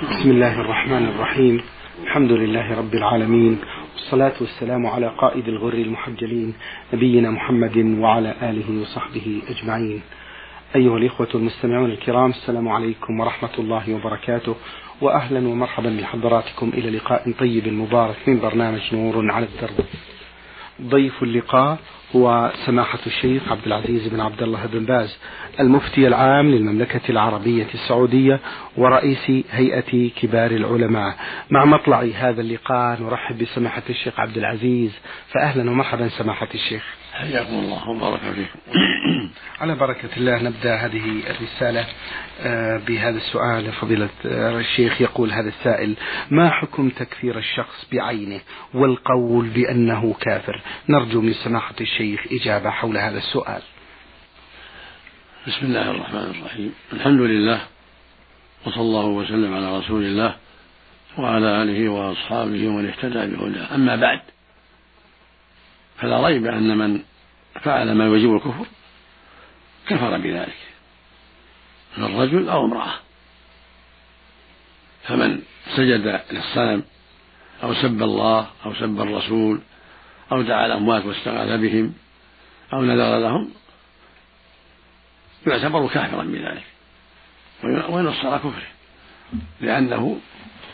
بسم الله الرحمن الرحيم. الحمد لله رب العالمين. والصلاة والسلام على قائد الغر المحجلين نبينا محمد وعلى آله وصحبه أجمعين. أيها الإخوة المستمعون الكرام السلام عليكم ورحمة الله وبركاته. وأهلا ومرحبا بحضراتكم إلى لقاء طيب مبارك من برنامج نور على الدرب. ضيف اللقاء هو سماحة الشيخ عبد العزيز بن عبد الله بن باز المفتي العام للمملكة العربية السعودية ورئيس هيئة كبار العلماء. مع مطلع هذا اللقاء نرحب بسماحة الشيخ عبد العزيز. فأهلا ومرحبا سماحة الشيخ. حياكم الله وبارك فيكم. على بركة الله نبدأ هذه الرسالة آه، بهذا السؤال. فضيلة آه، الشيخ يقول هذا السائل ما حكم تكفير الشخص بعينه والقول بأنه كافر؟ نرجو من سماحة الشيخ إجابة حول هذا السؤال. بسم الله الرحمن الرحيم. الحمد لله وصلى الله وسلم على رسول الله وعلى آله وأصحابه ومن اهتدى بهداه. أما بعد فلا ريب أن من فعل ما يوجب الكفر كفر بذلك من رجل أو امرأة. فمن سجد للصنم أو سب الله أو سب الرسول أو دعا الأموات واستغاث بهم أو نذر لهم يعتبر كافرا بذلك وينص على كفره لأنه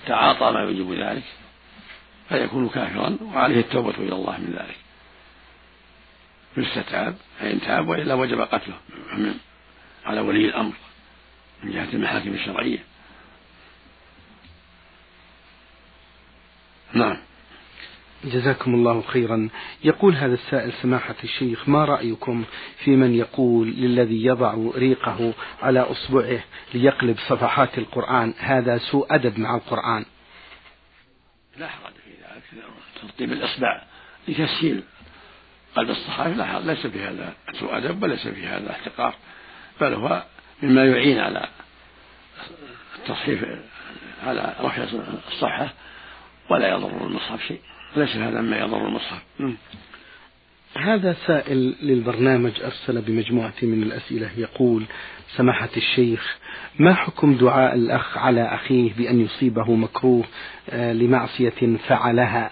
تعاطى ما يوجب ذلك فيكون كافرا وعليه التوبة إلى الله من ذلك. يستتاب فإن تاب وإلا وجب قتله. على ولي الأمر من جهة المحاكم الشرعية. نعم. جزاكم الله خيرا. يقول هذا السائل سماحة الشيخ ما رأيكم في من يقول للذي يضع ريقه على أصبعه ليقلب صفحات القرآن؟ هذا سوء أدب مع القرآن. لا حرج في ذلك ترطيب الإصبع لتسهيل قلب الصحائف لا ليس في هذا سوء أدب وليس في هذا احتقار بل هو مما يعين على التصحيف على رفع الصحة ولا يضر المصحف شيء ليس هذا مما يضر المصحف. هذا سائل للبرنامج أرسل بمجموعة من الأسئلة يقول سماحة الشيخ ما حكم دعاء الأخ على أخيه بأن يصيبه مكروه آه، لمعصية فعلها؟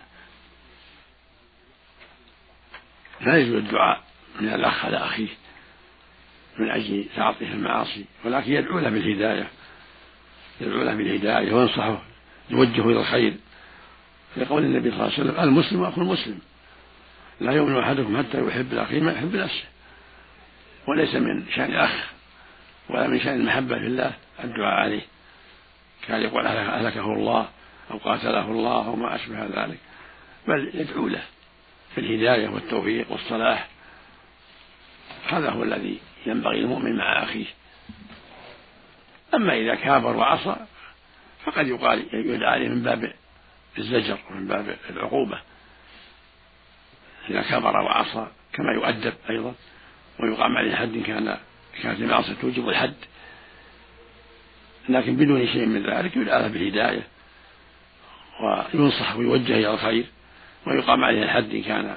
لا يجوز الدعاء من الأخ على أخيه من أجل تعاطيه المعاصي ولكن يدعو له بالهداية يدعو له بالهداية وينصحه يوجهه إلى الخير. لقول النبي صلى الله عليه وسلم المسلم أخو المسلم. لا يؤمن أحدكم حتى يحب لأخيه ما يحب نفسه. وليس من شأن الأخ ولا من شأن المحبة في الله الدعاء عليه. كان يقول أهلكه الله أو قاتله الله أو ما أشبه ذلك. بل يدعو له. في الهداية والتوفيق والصلاح. هذا هو الذي ينبغي المؤمن مع أخيه. أما إذا كابر وعصى فقد يقال يدعى عليه من باب الزجر ومن باب العقوبة. إذا كبر وعصى كما يؤدب أيضا ويقام عليه حد إن كان كانت المعصية توجب الحد. لكن بدون شيء من ذلك يدعى له بالهداية وينصح ويوجه إلى الخير. ويقام عليه الحد إن كان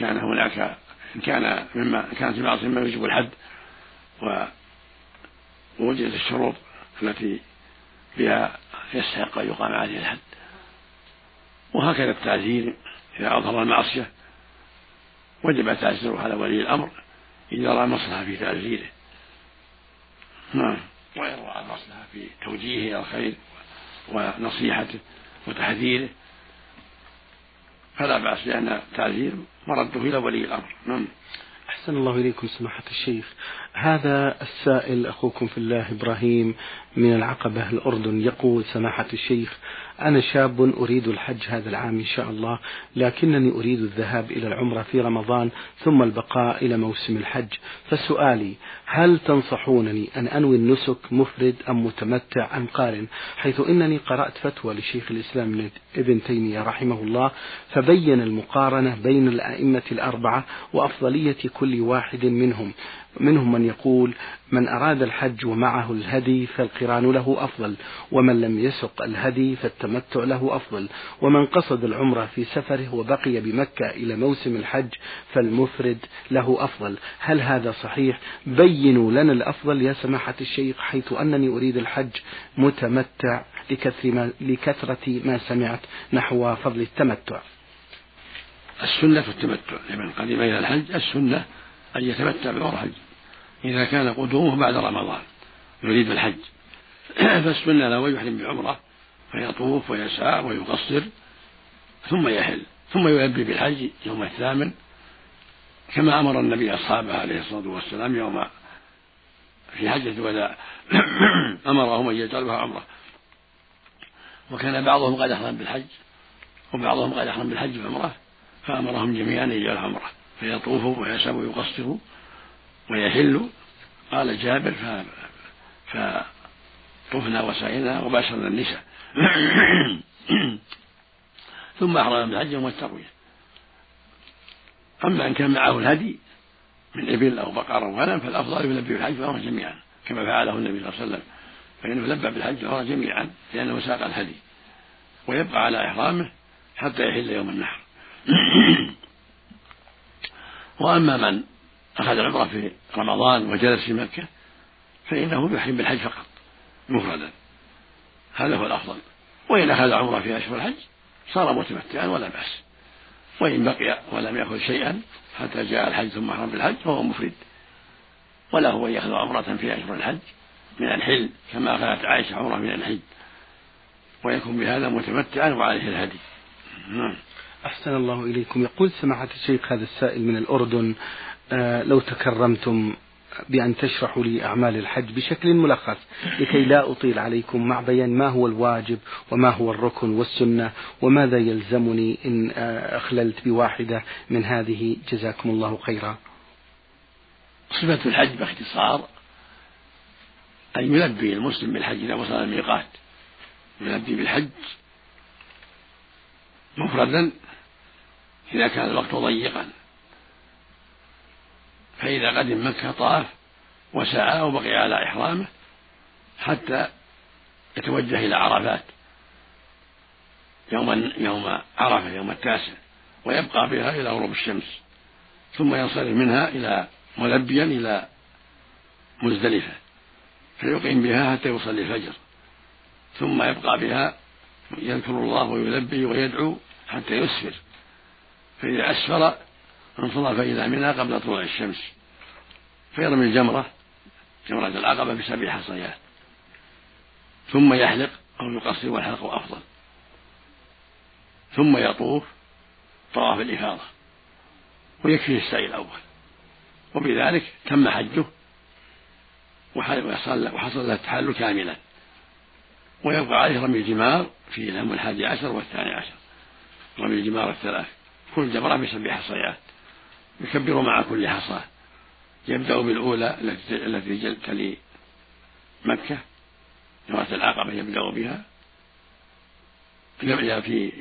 كان هناك إن كان مما كانت المعصية مما يوجب الحد ووجدت الشروط التي بها يستحق أن يقام عليه الحد. وهكذا التعزير إذا أظهر المعصية وجب تعزيره على ولي الأمر إذا رأى مصلحة في تعزيره. نعم. وإن رأى المصلحة في توجيهه إلى الخير ونصيحته وتحذيره فلا بأس لأن التعزير مرده إلى ولي الأمر. نعم. أحسن الله إليكم سماحة الشيخ. هذا السائل أخوكم في الله إبراهيم من العقبة الأردن يقول سماحة الشيخ أنا شاب أريد الحج هذا العام إن شاء الله لكنني أريد الذهاب إلى العمرة في رمضان ثم البقاء إلى موسم الحج. فسؤالي هل تنصحونني أن أنوي النسك مفرد أم متمتع أم قارن؟ حيث إنني قرأت فتوى لشيخ الإسلام ابن تيمية رحمه الله فبين المقارنة بين الأئمة الأربعة وأفضلية كل واحد منهم. منهم من يقول من أراد الحج ومعه الهدي فالقران له أفضل ومن لم يسق الهدي فالتمتع له أفضل ومن قصد العمرة في سفره وبقي بمكة إلى موسم الحج فالمفرد له أفضل. هل هذا صحيح؟ بينوا لنا الأفضل يا سماحة الشيخ حيث أنني أريد الحج متمتع لكثرة ما, لكثرة ما سمعت نحو فضل التمتع. السنة في التمتع لمن قدم إلى الحج السنة أن يتمتع بالعمرة الحج. إذا كان قدومه بعد رمضان يريد الحج. فالسنة له يحرم بعمرة فيطوف ويسعى ويقصر ثم يحل. ثم يلبي بالحج يوم الثامن. كما أمر النبي أصحابه عليه الصلاة والسلام يوم في حجة الوداع. أمرهم أن يجعلوها عمرة. وكان بعضهم قد أحرم بالحج وبعضهم قد أحرم بالحج وعمرة فأمرهم جميعا أن يجعلوا عمرة. فيطوفوا ويسعوا ويقصروا ويحلوا قال جابر فطفنا وسعينا وباشرنا النساء. ثم أحرم بالحج يوم التروية أما إن كان معه الهدي من إبل أو بقر أو غنم فالأفضل يلبي بالحج والعمرة جميعا كما فعله النبي صلى الله عليه وسلم. فإنه لبى بالحج والعمرة جميعا لأنه ساق الهدي ويبقى على إحرامه حتى يحل يوم النحر. وأما من أخذ العمرة في رمضان وجلس في مكة فإنه يحرم بالحج فقط مفردا. هذا هو الأفضل. وإن أخذ عمرة في أشهر الحج صار متمتعا ولا بأس. وإن بقي ولم يأخذ شيئا حتى جاء الحج ثم أحرم بالحج فهو مفرد. ولا هو يأخذ عمرة في أشهر الحج من الحل كما أخذت عائشة عمرة من الحل ويكون بهذا متمتعا وعليه الهدي. نعم. أحسن الله إليكم. يقول سماحة الشيخ هذا السائل من الأردن آه لو تكرمتم بأن تشرحوا لي أعمال الحج بشكل ملخص لكي لا أطيل عليكم مع بيان ما هو الواجب وما هو الركن والسنة وماذا يلزمني إن آه أخللت بواحدة من هذه. جزاكم الله خيرا. صفة الحج باختصار أن يلبي المسلم بالحج إذا وصل الميقات. يلبي بالحج مفردا إذا كان الوقت ضيقا. فإذا قدم مكة طاف وسعى وبقي على إحرامه حتى يتوجه إلى عرفات يوم يوم عرفة يوم التاسع ويبقى بها إلى غروب الشمس ثم ينصرف منها إلى ملبيا إلى مزدلفة فيقيم بها حتى يصلي الفجر ثم يبقى بها يذكر الله ويلبي ويدعو حتى يسفر. فإذا أسفر انصرف إلى منى قبل طلوع الشمس. فيرمي الجمرة جمرة العقبة بسبع حصيات. ثم يحلق أو يقصر والحلق أفضل. ثم يطوف طواف الإفاضة. ويكفيه السعي الأول. وبذلك تم حجه وحصل له التحلل كاملا. ويبقى عليه رمي الجمار في الهم الحادي عشر والثاني عشر. رمي الجمار الثلاث. كل جمرة بسبع حصيات يكبر مع كل حصاة. يبدأ بالأولى التي تلي مكة جمرة العقبة يبدأ بها.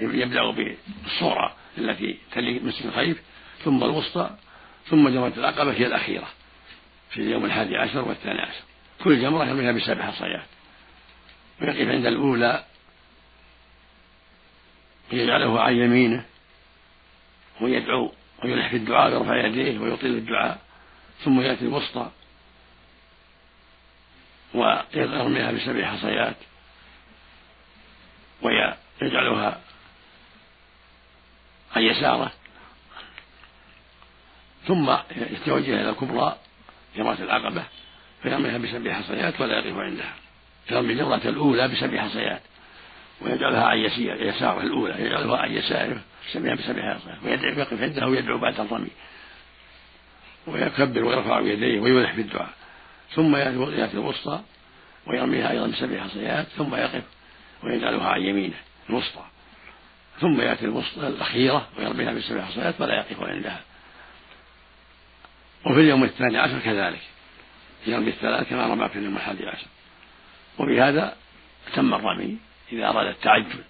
يبدأ بالصورة التي تلي مسجد الخيف ثم الوسطى ثم جمرة العقبة هي الأخيرة في اليوم الحادي عشر والثاني عشر. كل جمرة يرميها بسبع حصيات. ويقف عند الأولى يجعله عن يمينه. ويدعو ويلح في الدعاء ويرفع يديه ويطيل الدعاء ثم يأتي الوسطى ويرميها بسبع حصيات ويجعلها عن يساره. ثم يتوجه إلى الكبرى جمرة العقبة فيرميها بسبع حصيات ولا يقف عندها. يرمي الجمرة الأولى بسبع حصيات. ويجعلها عن يساره الأولى يجعلها عن يساره سمع بسبع حصيات ويقف عنده ويدعو بعد الرمي ويكبر ويرفع يديه ويلح في الدعاء ثم يأتي الوسطى ويرميها أيضا بسبع حصيات ثم يقف ويجعلها عن يمينه الوسطى. ثم يأتي الوسطى الأخيرة ويرميها بسبع حصيات ولا يقف عندها. وفي اليوم الثاني عشر كذلك. يرمي الثلاث كما رمى في اليوم الحادي عشر. وبهذا تم الرمي. إذا أراد التعجل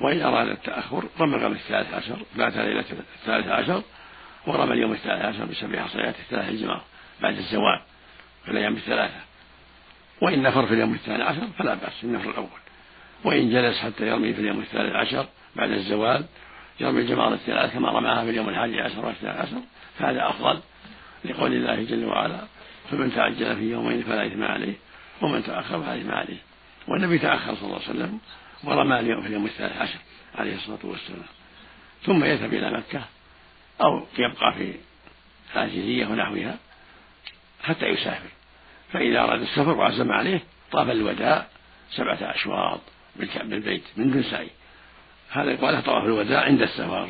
وإن أراد التأخر رمى قبل الثالث عشر بعد ليلة الثالث عشر ورمى اليوم الثالث عشر بسبع حصيات الثلاث الجمار بعد الزوال في الأيام الثلاثة. وإن نفر في اليوم الثاني عشر فلا بأس النفر الأول. وإن جلس حتى يرمي في اليوم الثالث عشر بعد الزوال يرمي الجمار الثلاث كما رماها في اليوم الحادي عشر والثالث عشر فهذا أفضل لقول الله جل وعلا فمن تعجل في يومين فلا إثم عليه ومن تأخر فلا إثم عليه. والنبي تأخر صلى الله عليه وسلم ورمى اليوم في اليوم الثالث عشر عليه الصلاة والسلام. ثم يذهب إلى مكة أو يبقى في العزيزية ونحوها حتى يسافر. فإذا أراد السفر وعزم عليه طاف الوداع سبعة أشواط بالبيت من دون سعي هذا يقال طواف الوداع عند السفر.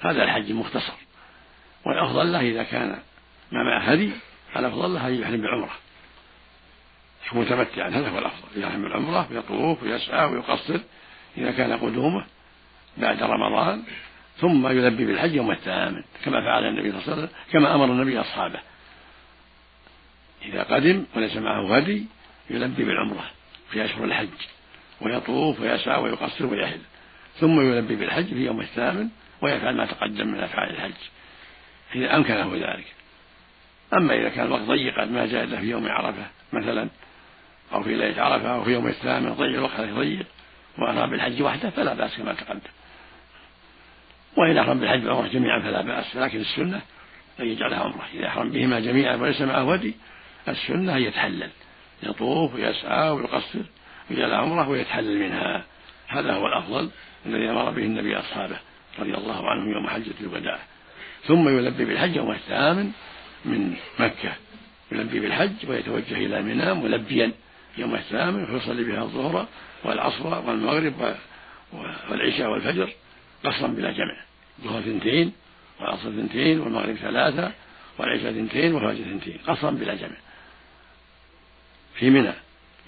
هذا الحج مختصر. والأفضل له إذا كان ما معه هدي الأفضل له أن يحرم بعمرة متمتعا هذا هو الأفضل. يحرم بالعمرة ويطوف ويسعى ويقصر إذا كان قدومه بعد رمضان ثم يلبي بالحج يوم الثامن كما فعل النبي صلى الله عليه وسلم كما أمر النبي أصحابه. إذا قدم وليس معه هدي يلبي بالعمرة في أشهر الحج ويطوف ويسعى ويقصر ويحل. ثم يلبي بالحج في يوم الثامن ويفعل ما تقدم من أفعال الحج. إذا أمكنه ذلك. أما إذا كان الوقت ضيقا ما جاء إلا في يوم عرفة مثلا أو في ليلة عرفة أو في يوم الثامن ضيق الوقت ضيق وأمر بالحج وحده فلا بأس كما تقدم. وإن أحرم بالحج والعمرة جميعا فلا بأس. لكن السنة أن يجعلها عمرة إذا أحرم بهما جميعا وليس معه ودي السنة أن يتحلل. يطوف ويسعى ويقصر ويجعل عمرة ويتحلل منها. هذا هو الأفضل الذي أمر به النبي أصحابه رضي الله عنهم يوم حجة الوداع. ثم يلبي بالحج يوم الثامن من مكة. يلبي بالحج ويتوجه إلى منى ملبيا. يوم الثامن فيصلي بها الظهر والعصر والمغرب والعشاء والفجر قصرا بلا جمع. الظهر اثنتين والعصر اثنتين والمغرب ثلاثة والعشاء اثنتين والفجر اثنتين قصرا بلا جمع. في منى.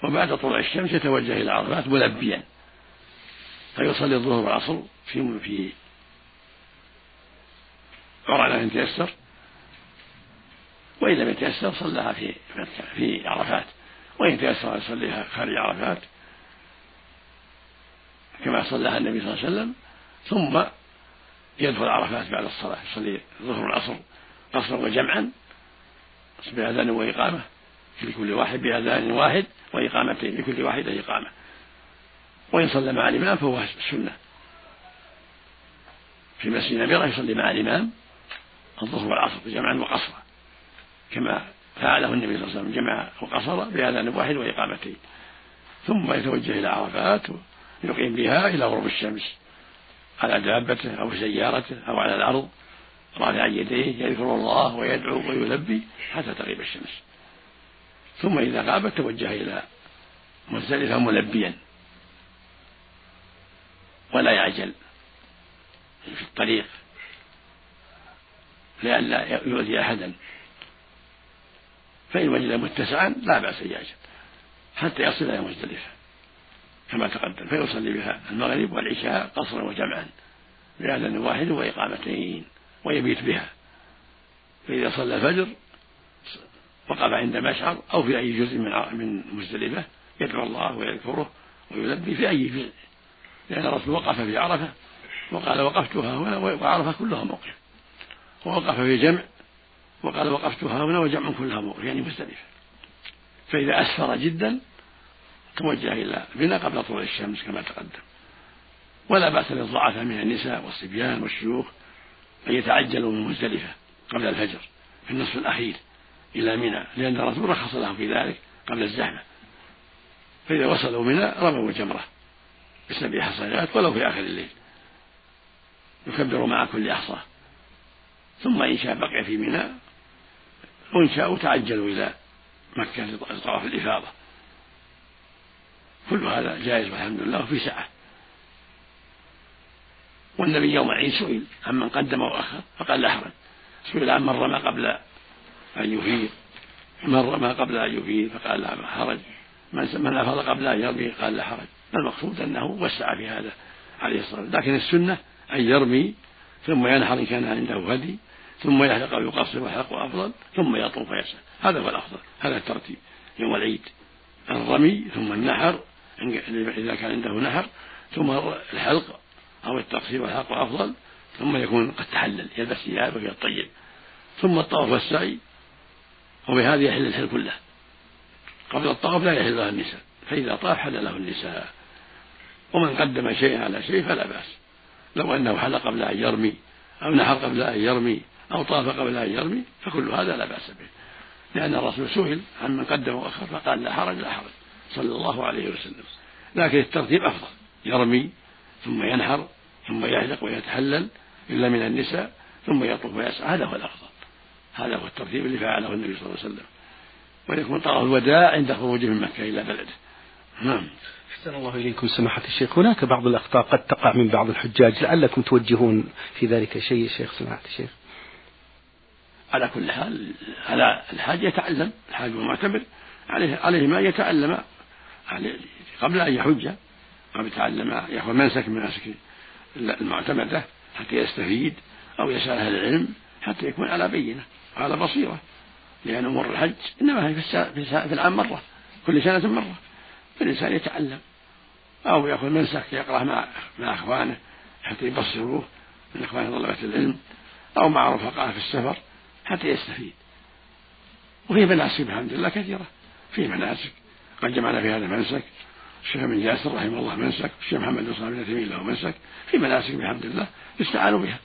وبعد طلوع الشمس يتوجه إلى عرفات ملبيا. فيصلي الظهر والعصر في في عرعنا إن تيسر وإن لم يتيسر صلىها في في عرفات. وإن تيسر يصليها خارج عرفات كما صلىها النبي صلى الله عليه وسلم ثم يدخل عرفات بعد الصلاة يصلي الظهر والعصر قصرا وجمعا بأذان وإقامة لكل واحد بأذان واحد وإقامتين لكل واحدة إقامة. وإن صلى مع الإمام فهو السنة في مسجد نميرة يصلي مع الإمام الظهر والعصر جمعا وقصرا كما فعله النبي صلى الله عليه وسلم جمع وقصر بأذان واحد وإقامتين ثم يتوجه إلى عرفات يقيم بها إلى غروب الشمس. على دابته أو سيارته أو على الأرض. رافعا يديه يذكر الله ويدعو ويلبي حتى تغيب الشمس. ثم إذا غابت توجه إلى مزدلفة ملبيا. ولا يعجل في الطريق. لئلا يؤذي أحدا. فإن وجد متسعا لا بأس يعجل حتى يصل إلى مزدلفة كما تقدم فيصلي بها المغرب والعشاء قصرا وجمعا بأذان واحد وإقامتين ويبيت بها. فإذا صلى الفجر وقف عند مشعر أو في أي جزء من من مزدلفة يدعو الله ويذكره ويلبي في أي جزء لأن الرسول وقف في عرفة وقال وقفتها هنا وعرفة كلها موقف ووقف في جمع وقال وقفتها هنا وجمع كلها موقف يعني مزدلفة فإذا أسفر جدا توجه إلى بنا قبل طلوع الشمس كما تقدم. ولا بأس للضعفاء من النساء والصبيان والشيوخ أن يتعجلوا من مزدلفة قبل الفجر في النصف الأخير إلى منى لأن الرسول رخص لهم في ذلك قبل الزحمة. فإذا وصلوا منى رموا الجمرة بسبع حصيات ولو في آخر الليل. يكبر مع كل أحصى. ثم إن شاء بقي في منى وإن شاءوا تعجلوا إلى مكة لطواف الإفاضة. كل هذا جائز والحمد لله وفي سعة. والنبي يوم العيد سئل عمن قدم وأخر فقال لا حرج سئل عن من رمى قبل أن يفيض. من رمى قبل أن يفيض فقال لا حرج. من من أفاض قبل أن يرمي قال لا حرج المقصود أنه وسع في هذا عليه الصلاة والسلام. لكن السنة أن يرمي ثم ينحر إن كان عنده هدي. ثم يحلق أو يقصر والحلق أفضل ثم يطوف ويسعى. هذا هو الأفضل. هذا الترتيب. يوم العيد الرمي ثم النحر إذا كان عنده نحر ثم الحلق أو التقصير والحلق أفضل ثم يكون قد تحلل يلبس ثيابه ويطيب ثم الطواف والسعي وبهذا يحل الحل كله. قبل الطواف لا يحل له النساء فإذا طاف حل له النساء. ومن قدم شيئا على شيء فلا بأس. لو أنه حل قبل أن يرمي أو نحر قبل أن يرمي أو طاف قبل أن يرمي فكل هذا لا بأس به. لأن الرسول سئل عن من قدم وأخر فقال لا حرج لا حرج. صلى الله عليه وسلم. لكن الترتيب أفضل. يرمي ثم ينحر ثم يحلق ويتحلل إلا من النساء ثم يطوف ويسعى. هذا هو الأفضل. هذا هو الترتيب اللي فعله النبي صلى الله عليه وسلم. ويكون طواف الوداع عند خروجه من مكة إلى بلده. نعم. أحسن الله إليكم سماحة الشيخ. هناك بعض الأخطاء قد تقع من بعض الحجاج لعلكم توجهون في ذلك شيء شيخ سماحة الشيخ. على كل حال على الحاج يتعلم الحاج المعتمر عليه عليه ما يتعلم قبل أن يحج قبل يتعلم يأخذ منسك من مناسك المعتمدة حتى يستفيد أو يسأل أهل العلم حتى يكون على بينة على بصيرة. لأن أمور الحج إنما هي في العام مرة كل سنة مرة. فالإنسان يتعلم أو يأخذ منسك يقرأ مع مع إخوانه حتى يبصروه من إخوان طلبة العلم أو مع رفقائه في السفر. حتى يستفيد. وفي مناسك الحمد لله كثيرة. في مناسك. قد جمعنا في هذا منسك. الشيخ بن جاسر رحمه الله منسك. الشيخ محمد بن صالح بن تيمية له منسك. في مناسك بحمد الله يستعان بها.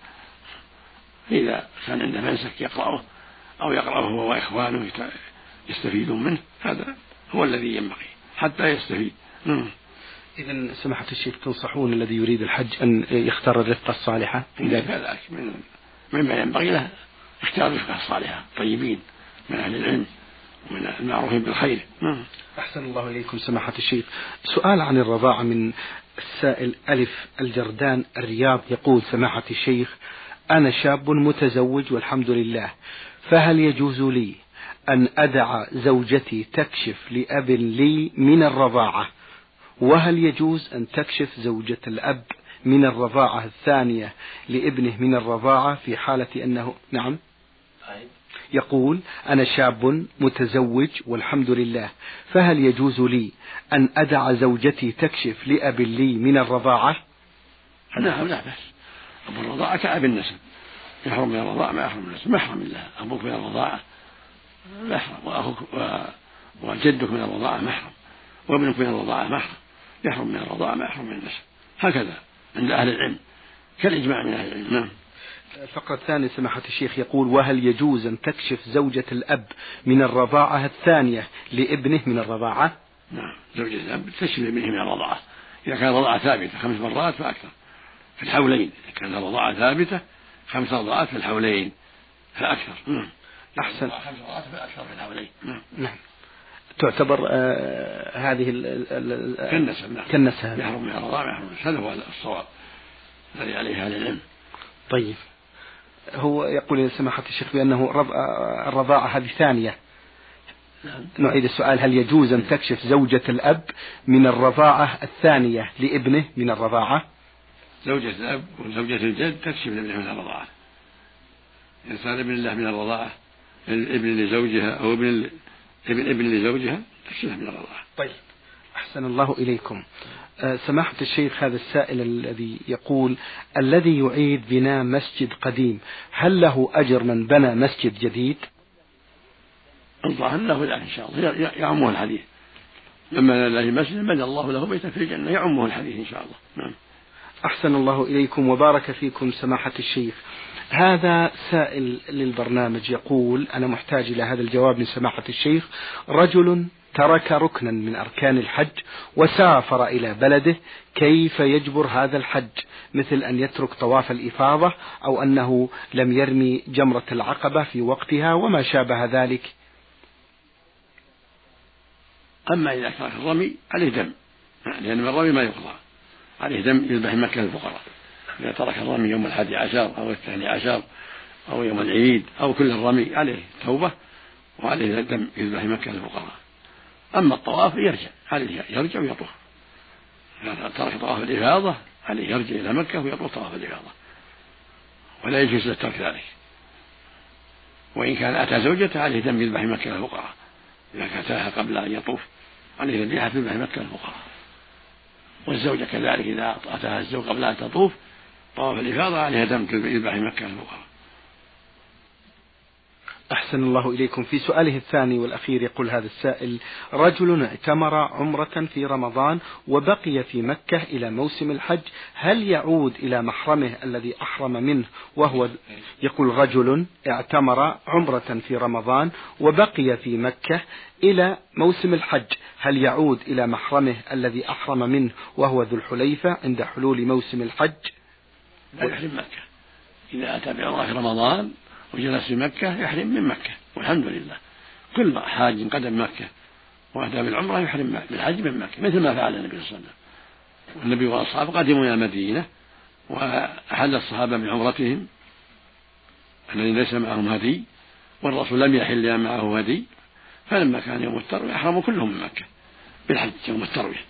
فإذا كان عنده منسك يقرأه أو يقرأه هو وإخوانه يستفيدون منه هذا هو الذي ينبغي حتى يستفيد. إذا سماحة الشيخ تنصحون الذي يريد الحج أن يختار الرفقة الصالحة؟ ذلك كذلك من مما ينبغي له. اختيار الرفقة الصالحة طيبين من أهل العلم ومن المعروفين بالخير. أحسن الله إليكم سماحة الشيخ. سؤال عن الرضاعة من السائل ألف الجردان الرياض. يقول سماحة الشيخ أنا شاب متزوج والحمد لله فهل يجوز لي أن أدع زوجتي تكشف لأب لي من الرضاعة؟ وهل يجوز أن تكشف زوجة الأب من الرضاعة الثانية لابنه من الرضاعة في حالة أنه نعم. يقول أنا شاب متزوج والحمد لله فهل يجوز لي أن أدع زوجتي تكشف لأب لي من الرضاعة؟ نعم لا بأس. أبو الرضاعة كأب النسب. يحرم من الرضاعة ما يحرم من النسب. محرم له أبوك من الرضاعة. محرم وأخوك وجدك من الرضاعة محرم وابنك من الرضاعة محرم يحرم من الرضاعة ما يحرم من النسب. هكذا. عند أهل العلم. كالإجماع من أهل العلم. نعم. الفقرة الثانية سماحة الشيخ يقول وهل يجوز أن تكشف زوجة الأب من الرضاعة الثانية لابنه من الرضاعة؟ نعم. زوجة الأب تكشف لابنه من الرضاعة. إذا كان الرضاعة ثابتة خمس مرات فأكثر. في الحولين إذا كانت الرضاعة ثابتة خمس رضاعات في الحولين فأكثر. نعم. أحسن. خمس رضاعات فأكثر في الحولين. نعم. نعم. تعتبر آه هذه كالنسب نعم. كالنسب. يحرم من الرضاعة يحرم. هذا هو الصواب الذي عليه أهل العلم. طيب. هو يقول سماحة الشيخ بأنه الرضاعة هذه ثانية. نعيد السؤال هل يجوز أن تكشف زوجة الأب من الرضاعة الثانية لابنه من الرضاعة؟ زوجة الأب وزوجة الجد تكشف لابنه من الرضاعة. إن صار ابن الله من الرضاعة الابن لزوجها أو ابن ابن ابن لزوجها؟ تكشفه من الرضاعة طيب. أحسن الله إليكم. آه، سماحة الشيخ هذا السائل الذي يقول الذي يعيد بناء مسجد قديم هل له أجر من بنى مسجد جديد؟ الظاهر له؟ ذلك إن شاء الله. يعمه الحديث. بنى لله مسجد بنى الله له بيتا في الجنة يعمه الحديث إن شاء الله. نعم. أحسن الله إليكم وبارك فيكم سماحة الشيخ. هذا سائل للبرنامج يقول أنا محتاج إلى هذا الجواب من سماحة الشيخ. رجل ترك ركنا من أركان الحج وسافر إلى بلده كيف يجبر هذا الحج؟ مثل أن يترك طواف الإفاضة أو أنه لم يرمي جمرة العقبة في وقتها وما شابه ذلك؟ أما إذا ترك الرمي عليه دم لأن من الرمي ما يقضى. عليه دم يذبح مكة الفقراء إذا ترك الرمي يوم الحادي عشر أو الثاني عشر أو يوم العيد أو كل الرمي عليه توبة وعليه دم يذبح مكة الفقراء أما الطواف يرجع عليه يرجع ويطوف. إذا ترك طواف الإفاضة عليه يرجع إلى مكة ويطوف طواف الإفاضة. ولا يجوز له ترك ذلك. وإن كان أتى زوجته عليه دم يذبح مكة الفقراء إذا أتاها قبل أن يطوف عليه ذبيحة تذبح مكة الفقراء والزوجة كذلك إذا أتاها الزوج قبل أن تطوف طواف الإفاضة عليها دم يذبح مكة الفقراء أحسن الله إليكم. في سؤاله الثاني والأخير يقول هذا السائل رجل اعتمر عمرة في رمضان وبقي في مكة إلى موسم الحج هل يعود إلى محرمه الذي أحرم منه وهو يقول رجل اعتمر عمرة في رمضان وبقي في مكة إلى موسم الحج هل يعود إلى محرمه الذي أحرم منه وهو ذو الحليفة عند حلول موسم الحج؟ لا يحرم مكة. إذا أتى بعمرة في رمضان وجلس في مكة يحرم من مكة والحمد لله. كل حاج قدم مكة وأتى بالعمرة يحرم بالحج من مكة مثل ما فعل النبي صلى الله عليه وسلم. والنبي وأصحابه قدموا إلى المدينة وأحل الصحابة من عمرتهم الذي ليس معهم هدي والرسول لم يحل معه هدي. فلما كان يوم التروية أحرموا كلهم من مكة بالحج يوم التروية.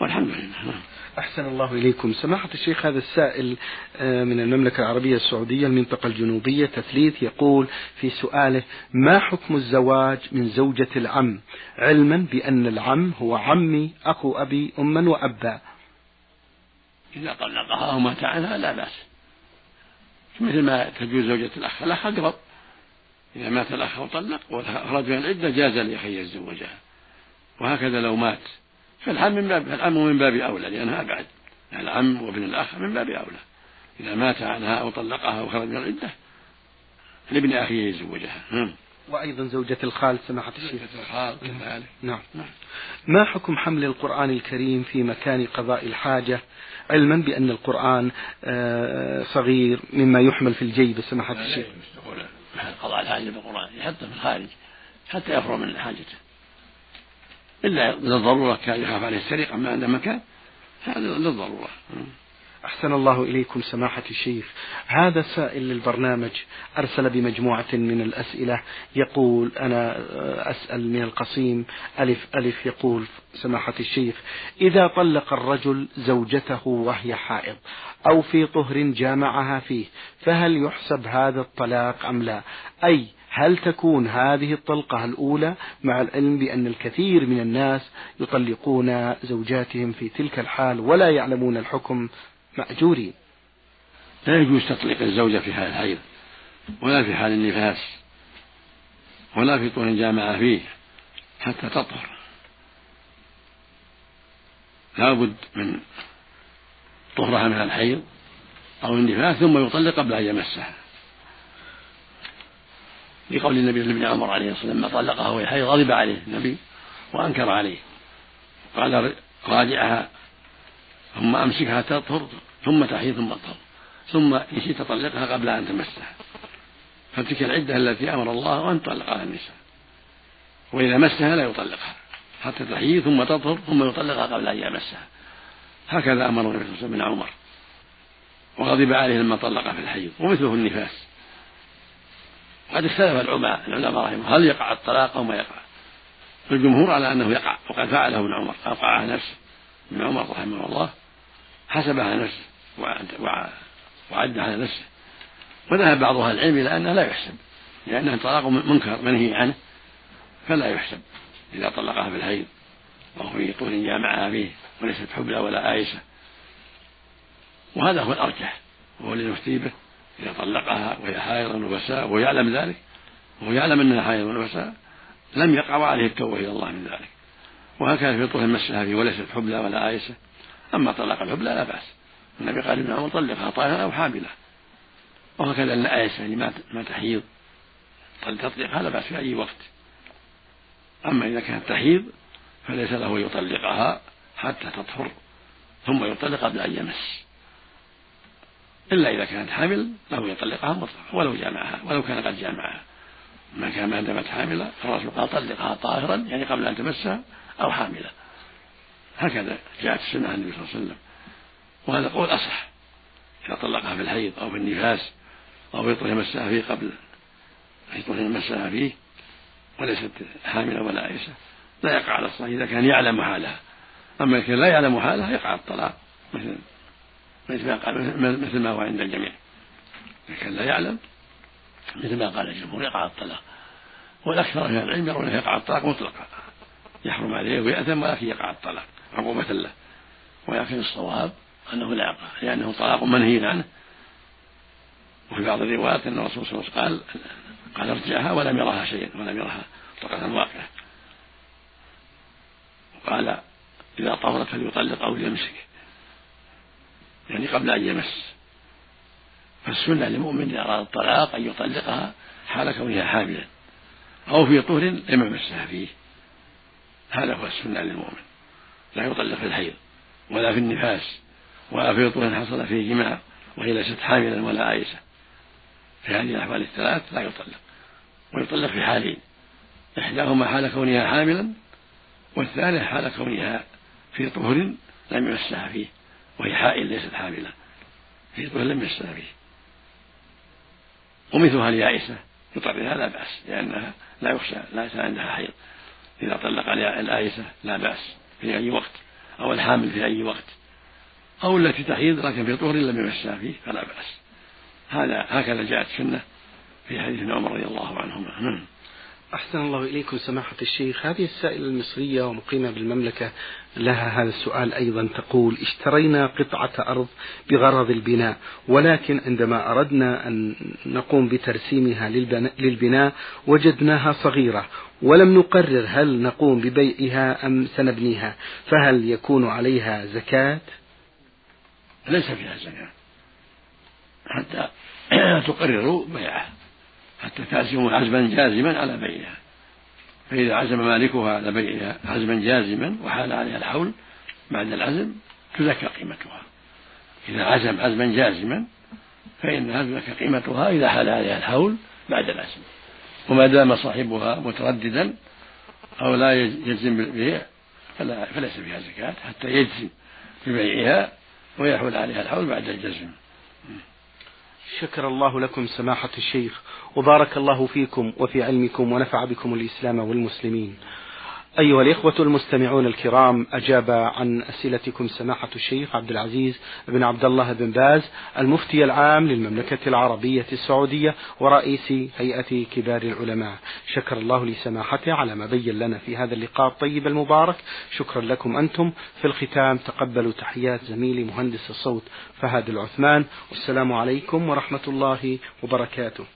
والحمد لله. أحسن الله إليكم. سماحة الشيخ هذا السائل آه، من المملكة العربية السعودية المنطقة الجنوبية تثليث يقول في سؤاله ما حكم الزواج من زوجة العم؟ علما بأن العم هو عمي أخو أبي أما وأبا. إذا طلقها أو مات عنها لا بأس. مثل ما تجوز زوجة الأخ الأخ أقرب. إذا مات الأخ وطلق وخرج من العدة جاز لأخيه يتزوجها وهكذا لو مات فالعم من باب العم من باب أولى لأنها أبعد العم وابن الأخ من باب أولى. إذا مات عنها أو طلقها أو خرج من العدة لابن أخيه يتزوجها نعم. وأيضا زوجة الخال سماحة الشيخ. زوجة الخال كذلك. نعم. نعم. ما حكم حمل القرآن الكريم في مكان قضاء الحاجة؟ علما بأن القرآن آه، صغير مما يحمل في الجيب سماحة الشيخ. قضاء الحاجة بالقرآن يحطه في الخارج حتى يفرغ من حاجته. إلا للضرورة كان يخاف عليه السرقة ما عنده مكان هذا للضرورة. أحسن الله إليكم سماحة الشيخ. هذا سائل للبرنامج أرسل بمجموعة من الأسئلة. يقول أنا أسأل من القصيم. ألف ألف يقول سماحة الشيخ إذا طلق الرجل زوجته وهي حائض أو في طهر جامعها فيه فهل يحسب هذا الطلاق أم لا؟ أي هل تكون هذه الطلقة الأولى مع العلم بأن الكثير من الناس يطلقون زوجاتهم في تلك الحال ولا يعلمون الحكم مأجورين؟ لا يجوز تطليق الزوجة في حال الحيض ولا في حال النفاس ولا في طول جامع فيه حتى تطهر. لا بد من طهرها من الحيض أو النفاس ثم يطلق قبل أن يمسها. لقول النبي لابن عمر عليه الصلاة لما طلقها وهي حيض غضب عليه النبي وأنكر عليه. قال راجعها ثم أمسكها تطهر ثم تحيض ثم تطهر ثم إن شئت طلقها قبل أن تمسها. فتلك العدة التي أمر الله أن تطلق على النساء. وإذا مسها لا يطلقها حتى تحيض ثم تطهر ثم يطلقها قبل أن يمسها. هكذا أمر النبي صلى الله عليه وسلم من عمر. وغضب عليه لما طلق في الحيض ومثله النفاس. قد اختلف العلماء العلماء رحمه هل يقع الطلاق أو ما يقع؟ الجمهور على أنه يقع. وقد فعله ابن عمر. اوقعها نفسه ابن عمر رحمه الله حسبها نفسه وعدها نفسه. وذهب بعض أهل العلم إلى أنه لا يحسب. لأنه طلاق منكر منهي عنه. فلا يحسب. إذا طلقها في الحيض أو في طول جامعها فيه وليست حبلى ولا آيسة. وهذا هو الأرجح. وهو الذي به. إذا طلقها وهي حائض ونفساء وهو يعلم ذلك وهو يعلم أنها حائض ونفساء لم يقع عليه التوبة إلى الله من ذلك. وهكذا في طهر مسها فيه وليست حبلى ولا آيسة أما طلاق الحبلى لا بأس. النبي قال ابن عمر طلقها طاهرة أو حاملة. وهكذا أن آيسة اللي ما تحيض تطلقها لا بأس في أي وقت. أما إذا كانت تحيض فليس له يطلقها حتى تطهر ثم يطلق قبل أن يمس. إلا إذا كانت حامل له يطلقها مطلقا ولو جامعها ولو كان قد جامعها. ما كان ما دامت حاملة فالرسول قال طلقها طاهرا يعني قبل أن تمسها أو حاملة. هكذا جاءت السنة عن النبي صلى الله عليه وسلم. وهذا قول أصح. إذا طلقها في الحيض أو في النفاس أو يطلق يمسها فيه قبل يطلق يمسها فيه وليست حاملة ولا عائشة لا يقع على الصحيح. إذا كان يعلم حالها. أما إذا كان لا يعلم حالها يقع الطلاق مثل مثل ما قال مثل ما هو عند الجميع. كان لا يعلم. مثل ما قال الجمهور يقع الطلاق. والأكثر من العلم يرون يقع الطلاق مطلقا. يحرم عليه ويأثم ولكن يقع الطلاق عقوبة له. ولكن الصواب أنه لا يقع لأنه طلاق منهي عنه. وفي بعض الروايات أن الرسول صلى الله عليه وسلم قال قال ارجعها ولم يرها شيئا ولم يرها. طلقة واقعة وقال إذا طهرت فليطلق أو ليمسك يعني قبل أن يمس. فالسنة للمؤمن إذا أراد الطلاق أن يطلقها حال كونها حاملا أو في طهر لم يمسها فيه. هذا هو السنة للمؤمن. لا يطلق في الحيض ولا في النفاس ولا في طهر حصل فيه جماع وهي ليست حاملا ولا آيسة. في هذه الأحوال الثلاث لا يطلق ويطلق في حالين. إحداهما حال كونها حاملا والثانية حال كونها في طهر لم يمسها فيه. وهي حائل ليست حاملة. في طهر لم يمسها فيه ومثلها اليائسة. يطلقها لا بأس لأنها لا يخشى لا عندها حيض. إذا طلق الآيسة لا بأس في أي وقت أو الحامل في أي وقت. أو التي تحيض لكن في طهر لم يمسها فيه فلا بأس. هذا هكذا جاءت السنة في حديث عمر رضي الله عنهما. نعم. أحسن الله إليكم سماحة الشيخ. هذه السائلة المصرية ومقيمة بالمملكة لها هذا السؤال أيضا تقول اشترينا قطعة أرض بغرض البناء ولكن عندما أردنا أن نقوم بترسيمها للبناء وجدناها صغيرة ولم نقرر هل نقوم ببيعها أم سنبنيها فهل يكون عليها زكاة؟ ليس فيها زكاة حتى تقرروا بيعها. حتى تعزموا عزما جازما على بيعها فإذا عزم مالكها على بيعها عزما جازما وحال عليها الحول بعد العزم تزكى قيمتها. إذا عزم عزما جازما فإنها تزكى قيمتها إذا حال عليها الحول بعد العزم. وما دام صاحبها مترددا أو لا يجزم بالبيع فلا فليس فيها زكاة حتى يجزم ببيعها ويحول عليها الحول بعد الجزم. شكر الله لكم سماحة الشيخ وبارك الله فيكم وفي علمكم ونفع بكم الإسلام والمسلمين. أيها الإخوة المستمعون الكرام أجاب عن أسئلتكم سماحة الشيخ عبد العزيز بن عبد الله بن باز المفتي العام للمملكة العربية السعودية ورئيس هيئة كبار العلماء. شكر الله لسماحته على ما بين لنا في هذا اللقاء الطيب المبارك. شكرا لكم أنتم. في الختام تقبلوا تحيات زميلي مهندس الصوت فهد العثمان. والسلام عليكم ورحمة الله وبركاته.